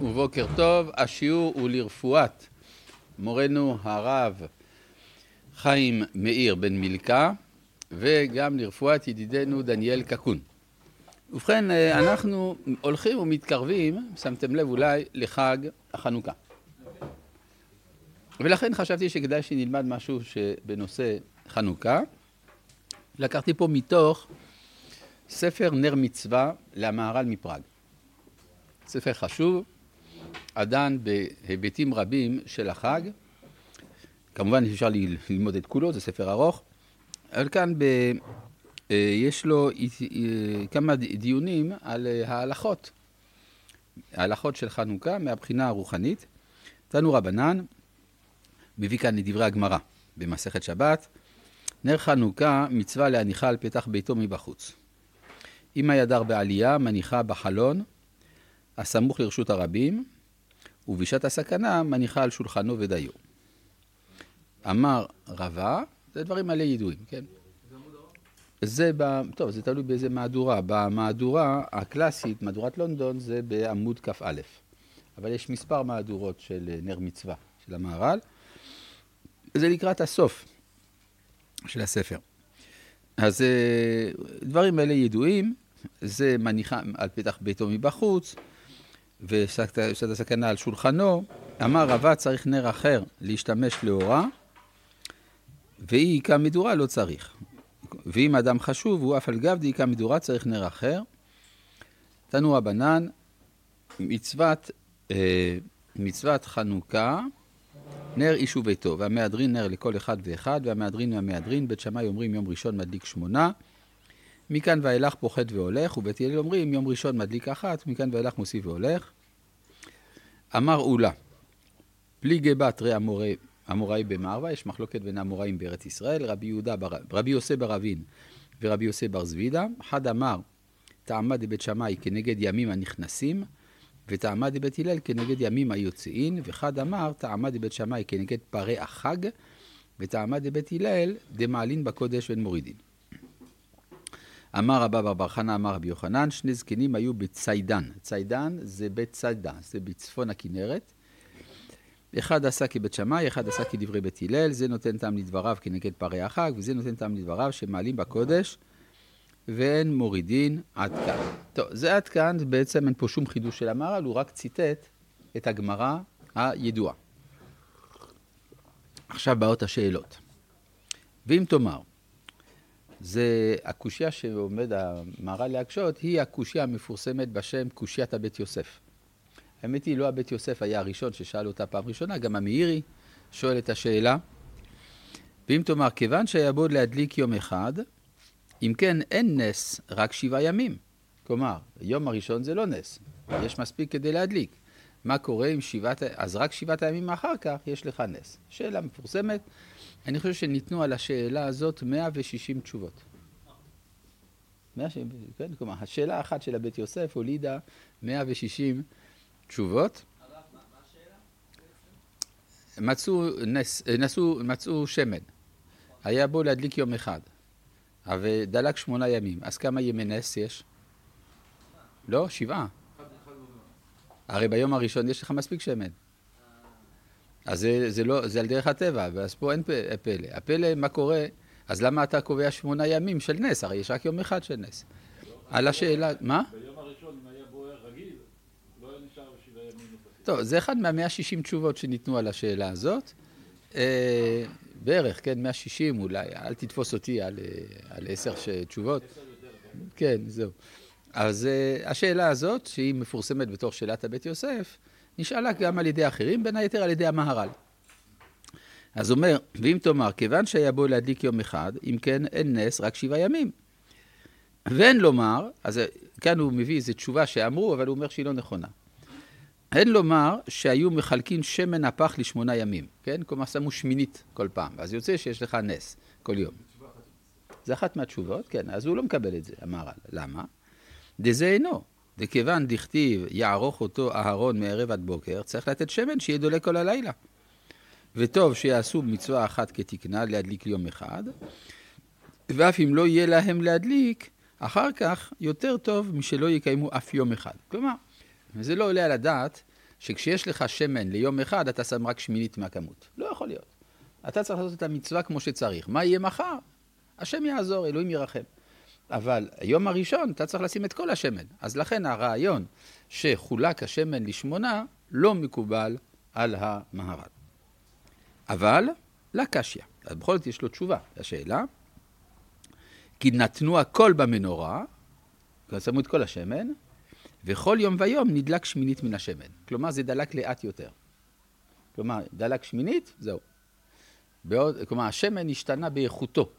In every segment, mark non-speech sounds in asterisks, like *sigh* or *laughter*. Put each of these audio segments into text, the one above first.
ובוקר טוב, השיעור הוא לרפואת מורנו הרב חיים מאיר בן מילכה וגם לרפואת ידידנו דניאל קקון. ובכן, אנחנו הולכים ומתקרבים, שמתם לב אולי, לחג החנוכה. ולכן חשבתי שכדאי שנלמד משהו בנושא חנוכה. לקחתי פה מתוך ספר נר מצווה למהר"ל מפראג. ספר חשוב, הדן בהיבטים רבים של החג. כמובן אפשר ללמוד את כולו, זה ספר ארוך. אבל כאן ב... יש לו כמה דיונים על ההלכות. ההלכות של חנוכה מהבחינה הרוחנית. תנו רבנן, מביא כאן לדברי הגמרא במסכת שבת. נר חנוכה מצווה להניחה על פתח ביתו מבחוץ. אם הידר בעלייה, מניחה בחלון, הסמוך לרשות הרבים, ובשעת הסכנה מניחה על שולחנו ודיו. אמר רבה, זה דברים מלא ידועים, כן? זה, ב... טוב, זה תלוי באיזה מהדורה. במהדורה הקלאסית, מהדורת לונדון, זה בעמוד כ"א. אבל יש מספר מהדורות של נר מצווה, של המהר"ל. זה לקראת הסוף של הספר. אז דברים אלה ידועים, זה מניחה על פתח ביתו מבחוץ, ושעת הסכנה על שולחנו. אמר רבה צריך נר אחר להשתמש לאורה, ואי היכה מדורה לא צריך. ואם אדם חשוב, הוא אף על גב דהיכה מדורה צריך נר אחר. תנו רבנן, מצוות, אה, מצוות חנוכה, נר איש וביתו, והמהדרין נר לכל אחד ואחד, והמהדרין והמהדרין, בית שמאי אומרים יום ראשון מדליק שמונה, מכאן ואילך פוחת והולך, ובית הלל אומרים יום ראשון מדליק אחת, מכאן ואילך מוסיף והולך. אמר אולה, פליגי בת ראה אמוראי, אמוראי במערבה, יש מחלוקת בין האמוראים בארץ ישראל, רבי יהודה, בר, רבי יוסי ברבין ורבי יוסי בר זבידה, אחד אמר, טעמה דבית שמאי כנגד ימים הנכנסים, וטעמה דבית הלל כנגד ימים היוצאין, ואחד אמר, טעמה דבית שמאי כנגד פרי החג, וטעמה דבית הלל דמעלין בקודש ואין מורידין. אמר רבא בר בר חנא, אמר רבי יוחנן, שני זקנים היו בציידן. ציידן זה בית ציידה, זה בצפון הכנרת. אחד עשה כבית שמאי, אחד עשה כדברי בית הלל, זה נותן טעם לדבריו כנגד פרי החג, וזה נותן טעם לדבריו שמעלים בקודש ואין מורידין עד כאן. טוב, זה עד כאן, בעצם אין פה שום חידוש של המהר"ל, הוא רק ציטט את הגמרא הידועה. עכשיו באות השאלות. ואם תאמר, זה הקושייה שעומד המהר"ל להקשות, היא הקושייה המפורסמת בשם קושיית הבית יוסף. האמת היא, לא הבית יוסף היה הראשון ששאל אותה פעם ראשונה, גם המאירי שואל את השאלה. ואם תאמר, כיוון שיעבוד להדליק יום אחד, אם כן, אין נס, רק שבעה ימים. כלומר, יום הראשון זה לא נס, יש מספיק כדי להדליק. מה קורה עם שבעת, אז רק שבעת הימים אחר כך יש לך נס. שאלה מפורסמת, אני חושב שניתנו על השאלה הזאת 160 תשובות. 160, כן, כלומר, השאלה האחת של הבית יוסף הולידה 160 תשובות. מצאו, נס, נסו, מצאו שמן, היה בו להדליק יום אחד, ודלק שמונה ימים, אז כמה ימי נס יש? לא, שבעה. הרי ביום הראשון יש לך מספיק שמן. אז זה, זה, לא, זה על דרך הטבע, ואז פה אין פלא. הפלא, מה קורה? אז למה אתה קובע שמונה ימים של נס? הרי יש רק יום אחד של נס. על השאלה, מה? ביום הראשון, אם היה בוער רגיל, לא היה נשאר שבעה ימים נוספים. טוב, זה אחד מהמאה שישים תשובות שניתנו על השאלה הזאת. אה, בערך, כן, 160 אולי, אל תתפוס אותי על, על עשר תשובות. כן, זהו. אז uh, השאלה הזאת, שהיא מפורסמת בתור שאלת הבית יוסף, נשאלה גם על ידי אחרים, בין היתר על ידי המהר"ל. אז אומר, ואם תאמר, כיוון שהיה בו להדליק יום אחד, אם כן אין נס, רק שבעה ימים. ואין לומר, אז כאן הוא מביא איזו תשובה שאמרו, אבל הוא אומר שהיא לא נכונה. אין לומר שהיו מחלקים שמן הפח לשמונה ימים, כן? כלומר, שמו שמינית כל פעם, ואז יוצא שיש לך נס כל יום. זה אחת מהתשובות, כן, אז הוא לא מקבל את זה, המהר"ל. למה? דזה אינו. וכיוון דכתיב יערוך אותו אהרון מערב עד בוקר, צריך לתת שמן שיהיה דולק כל הלילה. וטוב שיעשו מצווה אחת כתקנה להדליק יום אחד, ואף אם לא יהיה להם להדליק, אחר כך יותר טוב משלא יקיימו אף יום אחד. כלומר, וזה לא עולה על הדעת שכשיש לך שמן ליום אחד, אתה שם רק שמינית מהכמות. לא יכול להיות. אתה צריך לעשות את המצווה כמו שצריך. מה יהיה מחר? השם יעזור, אלוהים ירחם. אבל היום הראשון אתה צריך לשים את כל השמן. אז לכן הרעיון שחולק השמן לשמונה לא מקובל על המהר"ל. אבל לקשיא. אז בכל זאת יש לו תשובה לשאלה. כי נתנו הכל במנורה, שמו את כל השמן, וכל יום ויום נדלק שמינית מן השמן. כלומר, זה דלק לאט יותר. כלומר, דלק שמינית, זהו. בעוד, כלומר, השמן השתנה באיכותו.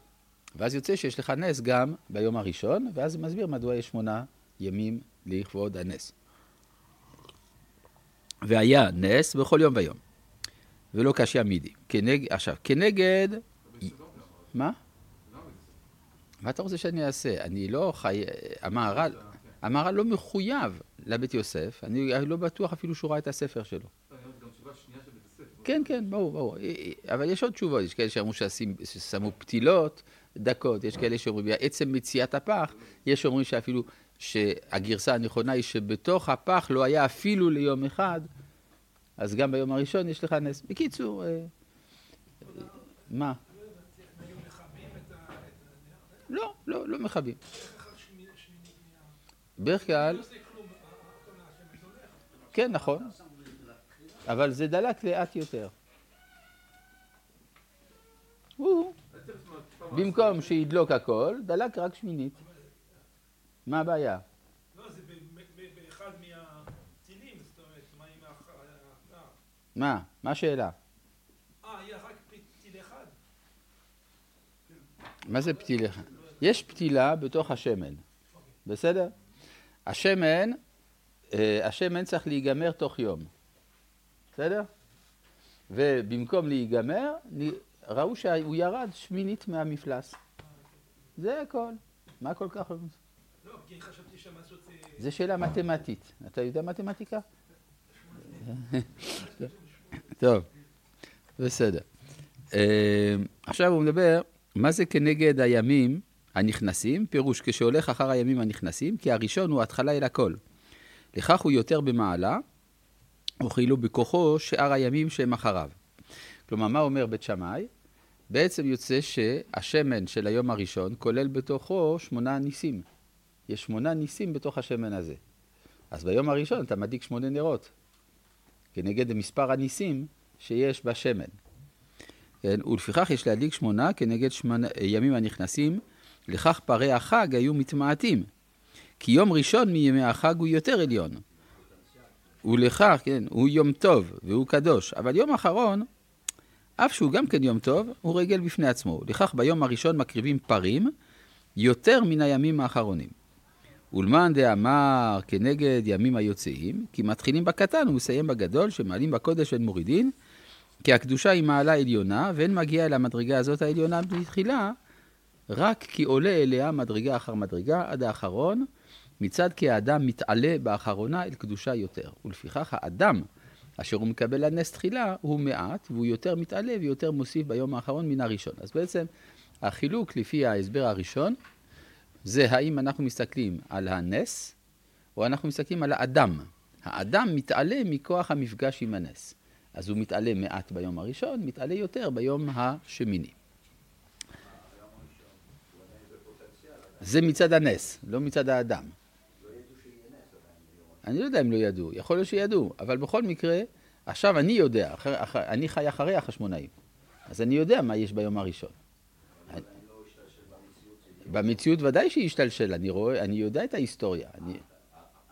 ואז יוצא שיש לך נס גם ביום הראשון, ואז זה מסביר מדוע יש שמונה ימים לכבוד הנס. והיה נס בכל יום ויום, ולא קשיא מידי. כנגד, עכשיו, כנגד... מה? מה אתה רוצה שאני אעשה? אני לא חי... המהר"ל... המהר"ל לא מחויב לבית יוסף, אני לא בטוח אפילו שהוא ראה את הספר שלו. כן, כן, ברור, ברור. אבל יש עוד תשובות, יש כאלה שאמרו ששמו פתילות, דקות, יש כאלה שאומרים, עצם מציאת הפח, יש שאומרים שאפילו, שהגרסה הנכונה היא שבתוך הפח לא היה אפילו ליום אחד, אז גם ביום הראשון יש לך נס. בקיצור, אה, מה? לא, לא, לא מכבים. בדרך כלל... כן, נכון. אבל זה דלק לאט יותר. במקום שידלוק הכל, דלק רק שמינית. מה הבעיה? לא, זה באחד מהטילים, זאת אומרת, מה עם ה... מה? מה השאלה? אה, היה רק פתיל אחד? מה זה פתיל אחד? יש פתילה בתוך השמן, בסדר? השמן, אה, השמן צריך להיגמר תוך יום, בסדר? ובמקום להיגמר, ראו שהוא ירד שמינית מהמפלס. זה הכל. מה כל כך... לא, כי חשבתי שם לעשות... זה שאלה מתמטית. אתה יודע מתמטיקה? טוב, בסדר. אה, עכשיו הוא מדבר, מה זה כנגד הימים הנכנסים? פירוש, כשהולך אחר הימים הנכנסים, כי הראשון הוא התחלה אל הכל. לכך הוא יותר במעלה, וכאילו בכוחו שאר הימים שהם אחריו. כלומר, מה אומר בית שמאי? בעצם יוצא שהשמן של היום הראשון כולל בתוכו שמונה ניסים. יש שמונה ניסים בתוך השמן הזה. אז ביום הראשון אתה מדליק שמונה נרות, כנגד מספר הניסים שיש בשמן. כן? ולפיכך יש להדליק שמונה כנגד שמונה, ימים הנכנסים, לכך פרי החג היו מתמעטים. כי יום ראשון מימי החג הוא יותר עליון. ולכך, כן, הוא יום טוב והוא קדוש, אבל יום אחרון אף שהוא גם כן יום טוב, הוא רגל בפני עצמו. לכך ביום הראשון מקריבים פרים יותר מן הימים האחרונים. ולמאן דאמר כנגד ימים היוצאים, כי מתחילים בקטן ומסיים בגדול, שמעלים בקודש ואין מורידין, כי הקדושה היא מעלה עליונה, ואין מגיעה אל המדרגה הזאת העליונה בתחילה, רק כי עולה אליה מדרגה אחר מדרגה עד האחרון, מצד כי האדם מתעלה באחרונה אל קדושה יותר. ולפיכך האדם אשר הוא מקבל הנס תחילה הוא מעט, והוא יותר מתעלה ויותר מוסיף ביום האחרון מן הראשון. אז בעצם החילוק לפי ההסבר הראשון, זה האם אנחנו מסתכלים על הנס, או אנחנו מסתכלים על האדם. האדם מתעלה מכוח המפגש עם הנס. אז הוא מתעלה מעט ביום הראשון, מתעלה יותר ביום השמיני. זה מצד הנס, לא מצד האדם. אני לא יודע אם לא ידעו, יכול להיות שידעו, אבל בכל מקרה, עכשיו אני יודע, אחר, אחר, אני חי אחרי החשמונאים, אז אני יודע מה יש ביום הראשון. אני, במציאות ודאי שהיא השתלשל, אני רואה, אני יודע את ההיסטוריה. אני,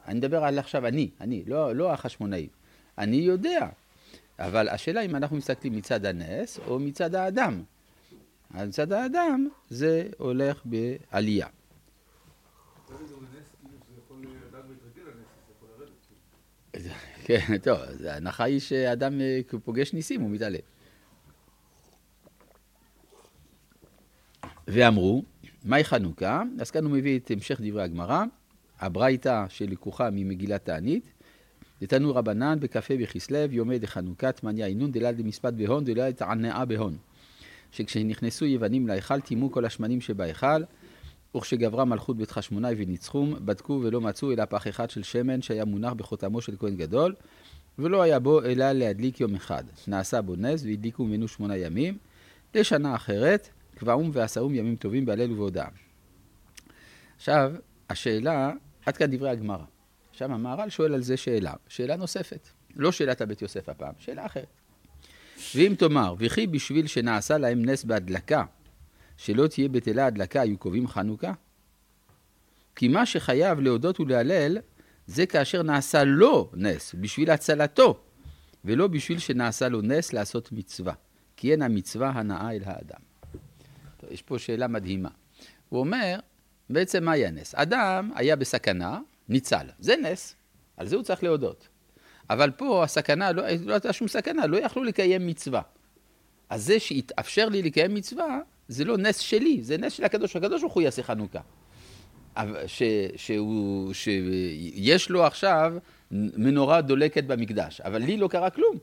אני מדבר על עכשיו אני, אני, לא, לא החשמונאים. אני יודע, אבל השאלה אם אנחנו מסתכלים מצד הנס או מצד האדם. מצד האדם זה הולך בעלייה. כן, *laughs* טוב, ההנחה היא שאדם אה, פוגש ניסים, הוא מתעלה. ואמרו, מהי חנוכה? אז כאן הוא מביא את המשך דברי הגמרא, הברייתא שלקוחה ממגילת תענית, דתנו רבנן בקפה בכסלו, יומי דחנוכת מניה אינון דלת דמספד בהון דלת ענאה בהון. שכשנכנסו יוונים להיכל, טימאו כל השמנים שבהיכל, וכשגברה מלכות בית חשמונאי וניצחום, בדקו ולא מצאו אלא פח אחד של שמן שהיה מונח בחותמו של כהן גדול, ולא היה בו אלא להדליק יום אחד. נעשה בו נס והדליקו ממנו שמונה ימים. לשנה אחרת, קבעום ועשאום ימים טובים בהלל ובהודאה. עכשיו, השאלה, עד כאן דברי הגמרא. עכשיו המהר"ל שואל על זה שאלה, שאלה נוספת. לא שאלת הבית יוסף הפעם, שאלה אחרת. ואם תאמר, וכי בשביל שנעשה להם נס בהדלקה, שלא תהיה בטלה הדלקה, היו קובעים חנוכה? כי מה שחייב להודות ולהלל, זה כאשר נעשה לו נס, בשביל הצלתו, ולא בשביל שנעשה לו נס לעשות מצווה. כי אין המצווה הנאה אל האדם. טוב, יש פה שאלה מדהימה. הוא אומר, בעצם מה היה נס? אדם היה בסכנה, ניצל. זה נס, על זה הוא צריך להודות. אבל פה הסכנה, לא, לא הייתה שום סכנה, לא יכלו לקיים מצווה. אז זה שהתאפשר לי לקיים מצווה, זה לא נס שלי, זה נס של הקדוש. הקדוש ברוך הוא יעשה חנוכה. ש, שהוא, שיש לו עכשיו מנורה דולקת במקדש, אבל לי לא קרה כלום.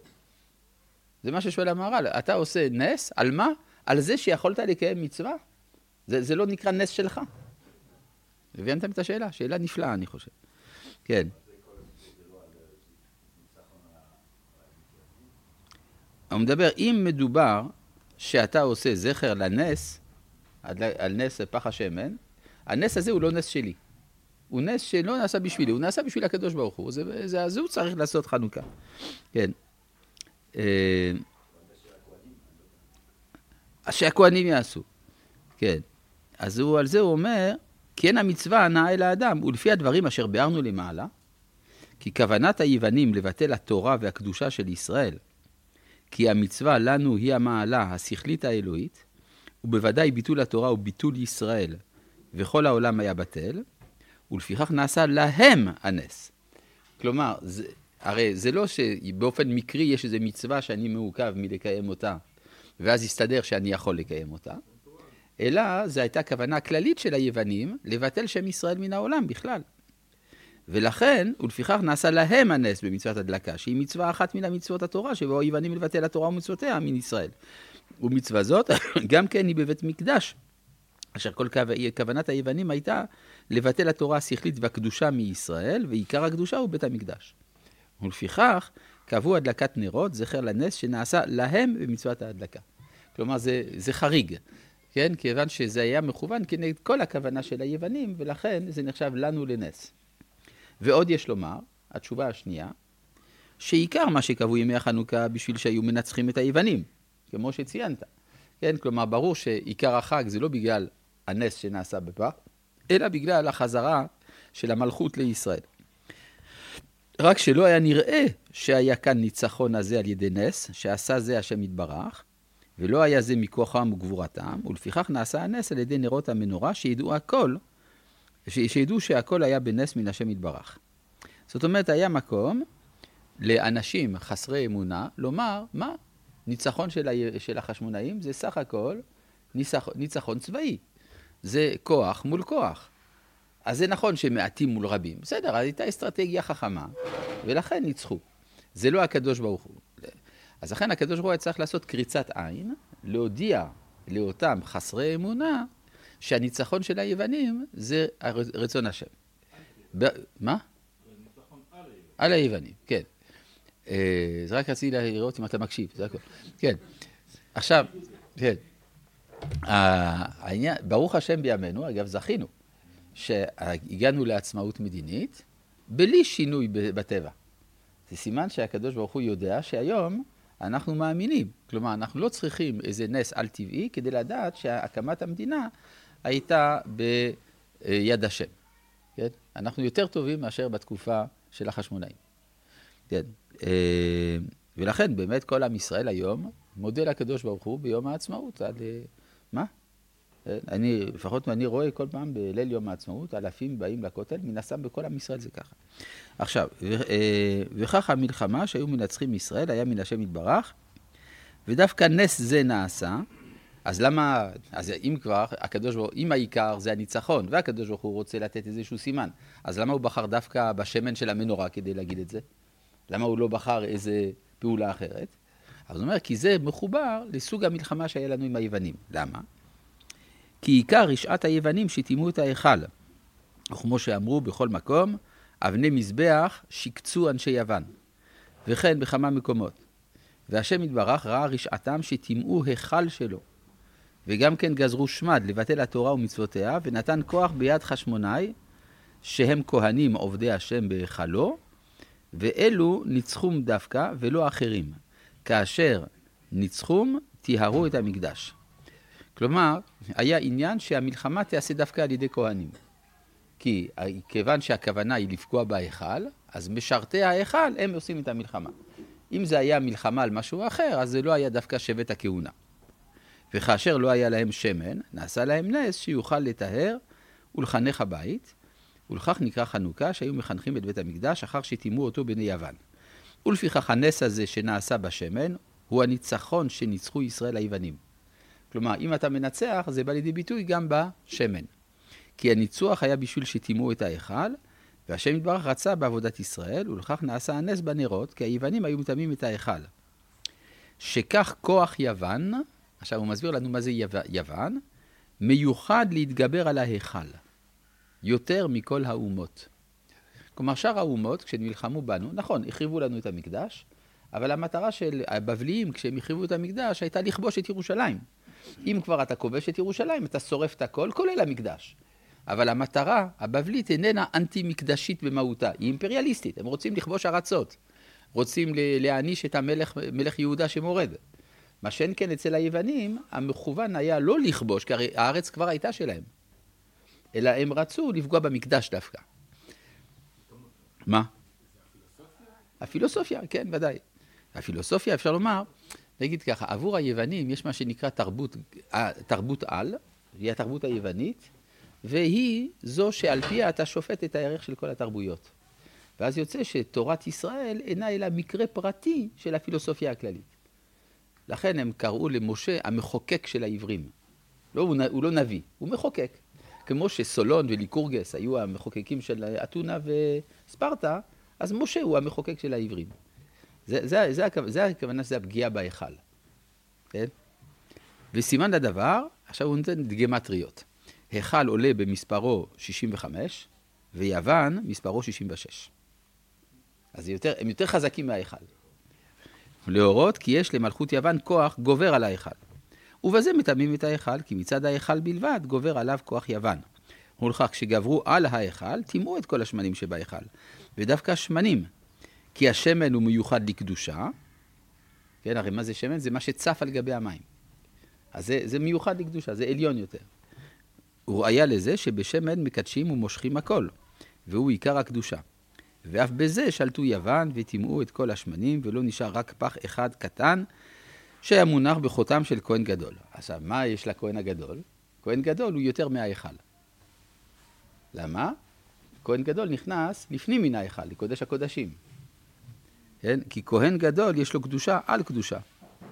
זה מה ששואל המהר"ל, אתה עושה נס, על מה? על זה שיכולת לקיים מצווה? זה, זה לא נקרא נס שלך. הבנתם את השאלה? שאלה נפלאה, אני חושב. כן. הוא מדבר, אם מדובר שאתה עושה זכר לנס, על נס פח השמן, הנס הזה הוא לא נס שלי. הוא נס שלא נעשה בשבילי, הוא נעשה בשביל הקדוש ברוך הוא. זה, זה, אז הוא צריך לעשות חנוכה. כן. אה, שהכוהנים יעשו. כן. אז הוא, על זה הוא אומר, אין המצווה הנאה אל האדם, ולפי הדברים אשר ביארנו למעלה, כי כוונת היוונים לבטל התורה והקדושה של ישראל, כי המצווה לנו היא המעלה השכלית האלוהית, ובוודאי ביטול התורה וביטול ישראל, וכל העולם היה בטל, ולפיכך נעשה להם הנס. כלומר, זה, הרי זה לא שבאופן מקרי יש איזו מצווה שאני מעוכב מלקיים אותה, ואז יסתדר שאני יכול לקיים אותה, אלא זו הייתה כוונה כללית של היוונים לבטל שם ישראל מן העולם בכלל. ולכן, ולפיכך נעשה להם הנס במצוות הדלקה, שהיא מצווה אחת מן המצוות התורה, שבו היוונים לבטל התורה ומצוותיה מן ישראל. ומצווה זאת, *coughs* גם כן היא בבית מקדש, אשר כל כוונת היוונים הייתה לבטל התורה השכלית והקדושה מישראל, ועיקר הקדושה הוא בית המקדש. ולפיכך, קבעו הדלקת נרות, זכר לנס שנעשה להם במצוות ההדלקה. כלומר, זה, זה חריג, כן? כיוון שזה היה מכוון כנגד כל הכוונה של היוונים, ולכן זה נחשב לנו לנס. ועוד יש לומר, התשובה השנייה, שעיקר מה שקבעו ימי החנוכה בשביל שהיו מנצחים את היוונים, כמו שציינת. כן, כלומר, ברור שעיקר החג זה לא בגלל הנס שנעשה בפח, אלא בגלל החזרה של המלכות לישראל. רק שלא היה נראה שהיה כאן ניצחון הזה על ידי נס, שעשה זה השם יתברך, ולא היה זה מכוחם וגבורתם, ולפיכך נעשה הנס על ידי נרות המנורה, שידעו הכל, שידעו שהכל היה בנס מן השם יתברך. זאת אומרת, היה מקום לאנשים חסרי אמונה לומר, מה, ניצחון של, ה... של החשמונאים זה סך הכל ניצח... ניצחון צבאי. זה כוח מול כוח. אז זה נכון שמעטים מול רבים. בסדר, הייתה אסטרטגיה חכמה, ולכן ניצחו. זה לא הקדוש ברוך הוא. אז לכן הקדוש ברוך הוא היה צריך לעשות קריצת עין, להודיע לאותם חסרי אמונה שהניצחון של היוונים זה רצון השם. מה? על היוונים, כן. אה, זה רק רציתי לראות אם אתה מקשיב, זה הכול. כן. עכשיו, כן. העניין, ברוך השם בימינו, אגב, זכינו, שהגענו לעצמאות מדינית בלי שינוי בטבע. זה סימן שהקדוש ברוך הוא יודע שהיום אנחנו מאמינים. כלומר, אנחנו לא צריכים איזה נס על-טבעי כדי לדעת שהקמת המדינה הייתה ביד השם. כן? אנחנו יותר טובים מאשר בתקופה של החשמונאים. כן. אה, ולכן באמת כל עם ישראל היום מודה לקדוש ברוך הוא ביום העצמאות. עד, אה, מה? אה, אני, לפחות אני רואה כל פעם בליל יום העצמאות, אלפים באים לכותל, מן הסתם בכל עם ישראל זה ככה. עכשיו, וכך המלחמה שהיו מנצחים ישראל היה מן השם יתברך, ודווקא נס זה נעשה, אז למה, אז אם כבר, הקדוש ברוך הוא, אם העיקר זה הניצחון, והקדוש ברוך הוא רוצה לתת איזשהו סימן, אז למה הוא בחר דווקא בשמן של המנורה כדי להגיד את זה? למה הוא לא בחר איזה פעולה אחרת? אז הוא אומר, כי זה מחובר לסוג המלחמה שהיה לנו עם היוונים. למה? כי עיקר רשעת היוונים שטימאו את ההיכל. וכמו שאמרו בכל מקום, אבני מזבח שיקצו אנשי יוון. וכן בכמה מקומות. והשם יתברך ראה רשעתם שטימאו היכל שלו. וגם כן גזרו שמד לבטל התורה ומצוותיה, ונתן כוח ביד חשמונאי, שהם כהנים עובדי השם בהיכלו, ואלו ניצחום דווקא ולא אחרים. כאשר ניצחום, טיהרו את המקדש. כלומר, היה עניין שהמלחמה תיעשה דווקא על ידי כהנים. כי כיוון שהכוונה היא לפגוע בהיכל, אז משרתי ההיכל הם עושים את המלחמה. אם זה היה מלחמה על משהו אחר, אז זה לא היה דווקא שבט הכהונה. וכאשר לא היה להם שמן, נעשה להם נס שיוכל לטהר ולחנך הבית, ולכך נקרא חנוכה, שהיו מחנכים את בית המקדש אחר שטימאו אותו בני יוון. ולפיכך הנס הזה שנעשה בשמן, הוא הניצחון שניצחו ישראל היוונים. כלומר, אם אתה מנצח, זה בא לידי ביטוי גם בשמן. כי הניצוח היה בשביל שטימאו את ההיכל, והשם יתברך רצה בעבודת ישראל, ולכך נעשה הנס בנרות, כי היוונים היו מטמאים את ההיכל. שכך כוח יוון, עכשיו הוא מסביר לנו מה זה יוון, מיוחד להתגבר על ההיכל, יותר מכל האומות. כלומר, שאר האומות, כשהם נלחמו בנו, נכון, החריבו לנו את המקדש, אבל המטרה של הבבליים, כשהם החריבו את המקדש, הייתה לכבוש את ירושלים. אם כבר אתה כובש את ירושלים, אתה שורף את הכל, כולל המקדש. אבל המטרה הבבלית איננה אנטי-מקדשית במהותה, היא אימפריאליסטית, הם רוצים לכבוש ארצות, רוצים להעניש את המלך מלך יהודה שמורד. מה שאין כן אצל היוונים, המכוון היה לא לכבוש, כי הרי הארץ כבר הייתה שלהם, אלא הם רצו לפגוע במקדש דווקא. מה? הפילוסופיה, כן, ודאי. הפילוסופיה, אפשר לומר, נגיד ככה, עבור היוונים יש מה שנקרא תרבות, אה, תרבות על, היא התרבות היוונית, והיא זו שעל פיה אתה שופט את הערך של כל התרבויות. ואז יוצא שתורת ישראל אינה אלא מקרה פרטי של הפילוסופיה הכללית. לכן הם קראו למשה המחוקק של העברים. לא, הוא, הוא לא נביא, הוא מחוקק. כמו שסולון וליקורגס היו המחוקקים של אתונה וספרטה, אז משה הוא המחוקק של העברים. זה, זה, זה, זה, זה הכוונה שזה הפגיעה בהיכל. כן? וסימן לדבר, עכשיו הוא נותן דגמטריות. היכל עולה במספרו 65, ויוון מספרו 66. אז יותר, הם יותר חזקים מההיכל. להורות כי יש למלכות יוון כוח גובר על ההיכל. ובזה מטמאים את ההיכל, כי מצד ההיכל בלבד גובר עליו כוח יוון. ולכך כשגברו על ההיכל, טימאו את כל השמנים שבהיכל. ודווקא השמנים, כי השמן הוא מיוחד לקדושה, כן, הרי מה זה שמן? זה מה שצף על גבי המים. אז זה, זה מיוחד לקדושה, זה עליון יותר. הוא ראיה לזה שבשמן מקדשים ומושכים הכל, והוא עיקר הקדושה. ואף בזה שלטו יוון וטימאו את כל השמנים, ולא נשאר רק פח אחד קטן, שהיה מונח בחותם של כהן גדול. עכשיו, מה יש לכהן הגדול? כהן גדול הוא יותר מההיכל. למה? כהן גדול נכנס לפנים מן ההיכל, לקודש הקודשים. כן? כי כהן גדול יש לו קדושה על קדושה.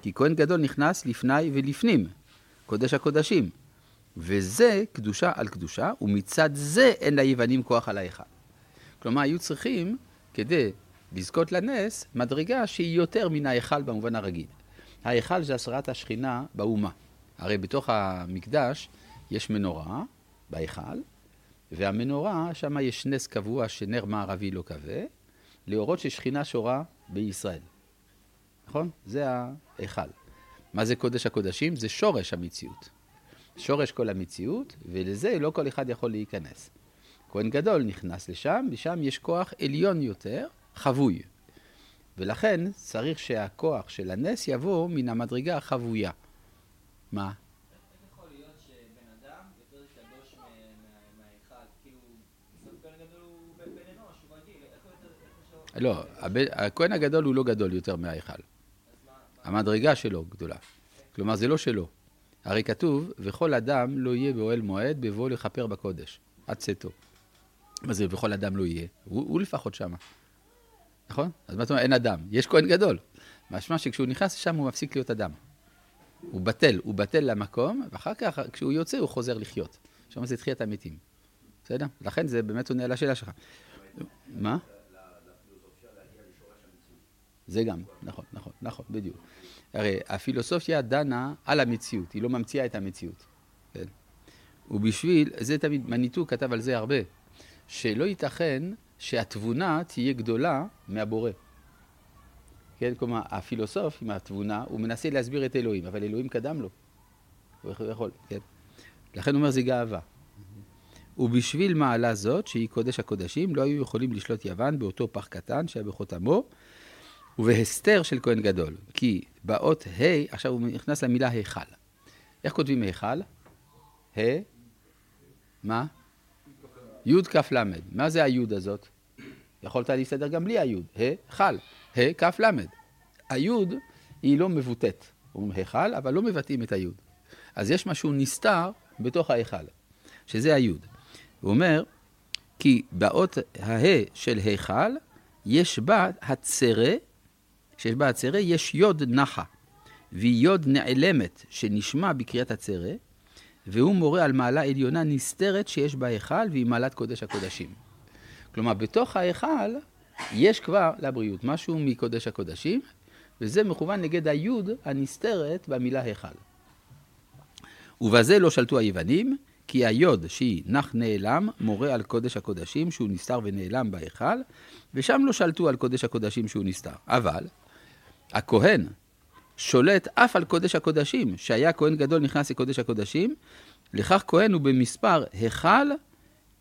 כי כהן גדול נכנס לפני ולפנים, קודש הקודשים. וזה קדושה על קדושה, ומצד זה אין ליוונים כוח על ההיכל. כלומר, היו צריכים, כדי לזכות לנס, מדרגה שהיא יותר מן ההיכל במובן הרגיל. ההיכל זה הסרת השכינה באומה. הרי בתוך המקדש יש מנורה בהיכל, והמנורה, שם יש נס קבוע שנר מערבי לא כבה, להורות ששכינה שורה בישראל. נכון? זה ההיכל. מה זה קודש הקודשים? זה שורש המציאות. שורש כל המציאות, ולזה לא כל אחד יכול להיכנס. כהן גדול נכנס לשם, ושם יש כוח עליון יותר, חבוי. ולכן צריך שהכוח של הנס יבוא מן המדרגה החבויה. מה? לא, הכהן הגדול הוא לא גדול יותר מההיכל. המדרגה שלו גדולה. כלומר, זה לא שלו. הרי כתוב, וכל אדם לא יהיה באוהל מועד בבוא לכפר בקודש, עד צאתו. מה זה וכל אדם לא יהיה? הוא, הוא לפחות שמה. נכון? אז מה זאת אומרת? אין אדם. יש כהן גדול. משמע שכשהוא נכנס לשם הוא מפסיק להיות אדם. הוא בטל, הוא בטל למקום, ואחר כך כשהוא יוצא הוא חוזר לחיות. שם זה תחיית המתים. בסדר? לכן זה באמת עונה על השאלה שלך. מה? זה גם, נכון, נכון, נכון, בדיוק. הרי הפילוסופיה דנה על המציאות, היא לא ממציאה את המציאות. כן? ובשביל, זה תמיד, מניטו כתב על זה הרבה, שלא ייתכן שהתבונה תהיה גדולה מהבורא. כן, כלומר, הפילוסוף עם התבונה, הוא מנסה להסביר את אלוהים, אבל אלוהים קדם לו. הוא יכול, כן. לכן הוא אומר זה גאווה. ובשביל מעלה זאת, שהיא קודש הקודשים, לא היו יכולים לשלוט יוון באותו פח קטן שהיה בחותמו, ובהסתר של כהן גדול. כי באות ה', עכשיו הוא נכנס למילה היכל. איך כותבים היכל? ה? מה? י' כ' ל'. מה זה הי' הזאת? יכולת להסתדר גם בלי הי', ה, חל, ה, כ' ל'. הי' היא לא מבוטאת. אומרים היכל, אבל לא מבטאים את הי'. אז יש משהו נסתר בתוך ההיכל, שזה הי'. הוא אומר, כי באות הה של היכל, יש בה הצרה, שיש בה הצרה, יש יוד נחה, והיא יוד נעלמת שנשמע בקריאת הצרה, והוא מורה על מעלה עליונה נסתרת שיש בהיכל, והיא מעלת קודש הקודשים. כלומר, בתוך ההיכל יש כבר לבריאות משהו מקודש הקודשים, וזה מכוון נגד היוד הנסתרת במילה היכל. ובזה לא שלטו היוונים, כי היוד שהיא נח נעלם, מורה על קודש הקודשים שהוא נסתר ונעלם בהיכל, ושם לא שלטו על קודש הקודשים שהוא נסתר. אבל הכהן שולט אף על קודש הקודשים, שהיה כהן גדול נכנס לקודש הקודשים, לכך כהן הוא במספר היכל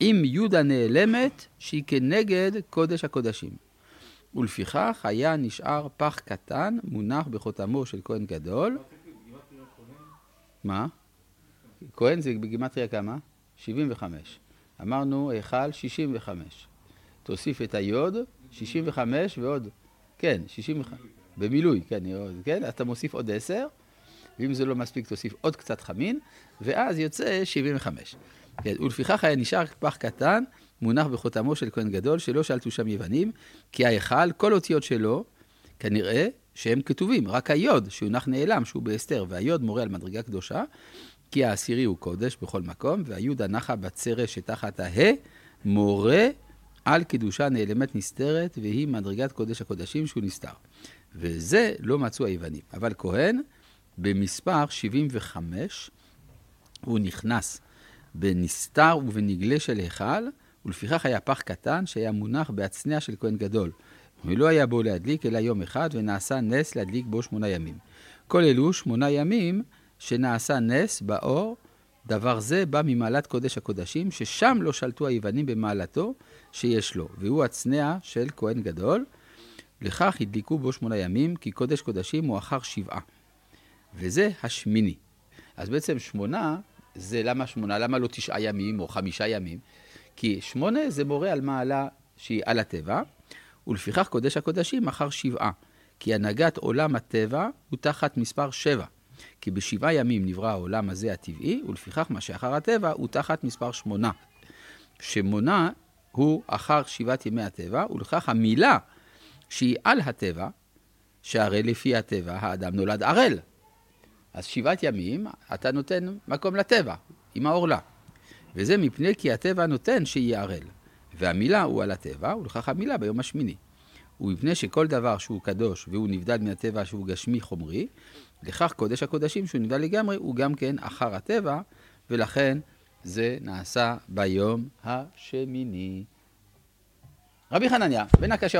עם יוד הנעלמת שהיא כנגד קודש הקודשים. ולפיכך היה נשאר פח קטן מונח בחותמו של כהן גדול. מה? כהן זה בגימטריה כמה? 75. אמרנו היכל 65. תוסיף את היוד, 65 ועוד, כן, 65. במילוי, כן, כן, אתה מוסיף עוד 10, ואם זה לא מספיק תוסיף עוד קצת חמין, ואז יוצא 75. כן, ולפיכך היה נשאר פח קטן, מונח בחותמו של כהן גדול, שלא שלטו שם יוונים, כי ההיכל, כל אותיות שלו, כנראה שהם כתובים, רק היוד, שהונח נעלם, שהוא בהסתר, והיוד מורה על מדרגה קדושה, כי העשירי הוא קודש בכל מקום, והיוד הנחה בצרה שתחת הה, מורה על קדושה נעלמת נסתרת, והיא מדרגת קודש הקודשים שהוא נסתר. וזה לא מצאו היוונים. אבל כהן, במספר 75, הוא נכנס בנסתר ובנגלה של היכל, ולפיכך היה פח קטן שהיה מונח בהצנע של כהן גדול. ולא היה בו להדליק אלא יום אחד, ונעשה נס להדליק בו שמונה ימים. כל אלו שמונה ימים שנעשה נס באור, דבר זה בא ממעלת קודש הקודשים, ששם לא שלטו היוונים במעלתו שיש לו, והוא הצנע של כהן גדול. לכך הדליקו בו שמונה ימים, כי קודש קודשים הוא אחר שבעה. וזה השמיני. אז בעצם שמונה, זה למה שמונה? למה לא תשעה ימים או חמישה ימים? כי שמונה זה מורה על מעלה שהיא על הטבע, ולפיכך קודש הקודשים אחר שבעה. כי הנהגת עולם הטבע הוא תחת מספר שבע. כי בשבעה ימים נברא העולם הזה הטבעי, ולפיכך מה שאחר הטבע הוא תחת מספר שמונה. שמונה הוא אחר שבעת ימי הטבע, ולכך המילה שהיא על הטבע, שהרי לפי הטבע האדם נולד ערל. אז שבעת ימים אתה נותן מקום לטבע, עם העורלה. וזה מפני כי הטבע נותן שיהיה ערל. והמילה הוא על הטבע, ולכך המילה ביום השמיני. ומפני שכל דבר שהוא קדוש והוא נבדל מהטבע שהוא גשמי חומרי, לכך קודש הקודשים שהוא נבדל לגמרי הוא גם כן אחר הטבע, ולכן זה נעשה ביום השמיני. רבי חנניה, בן הקשה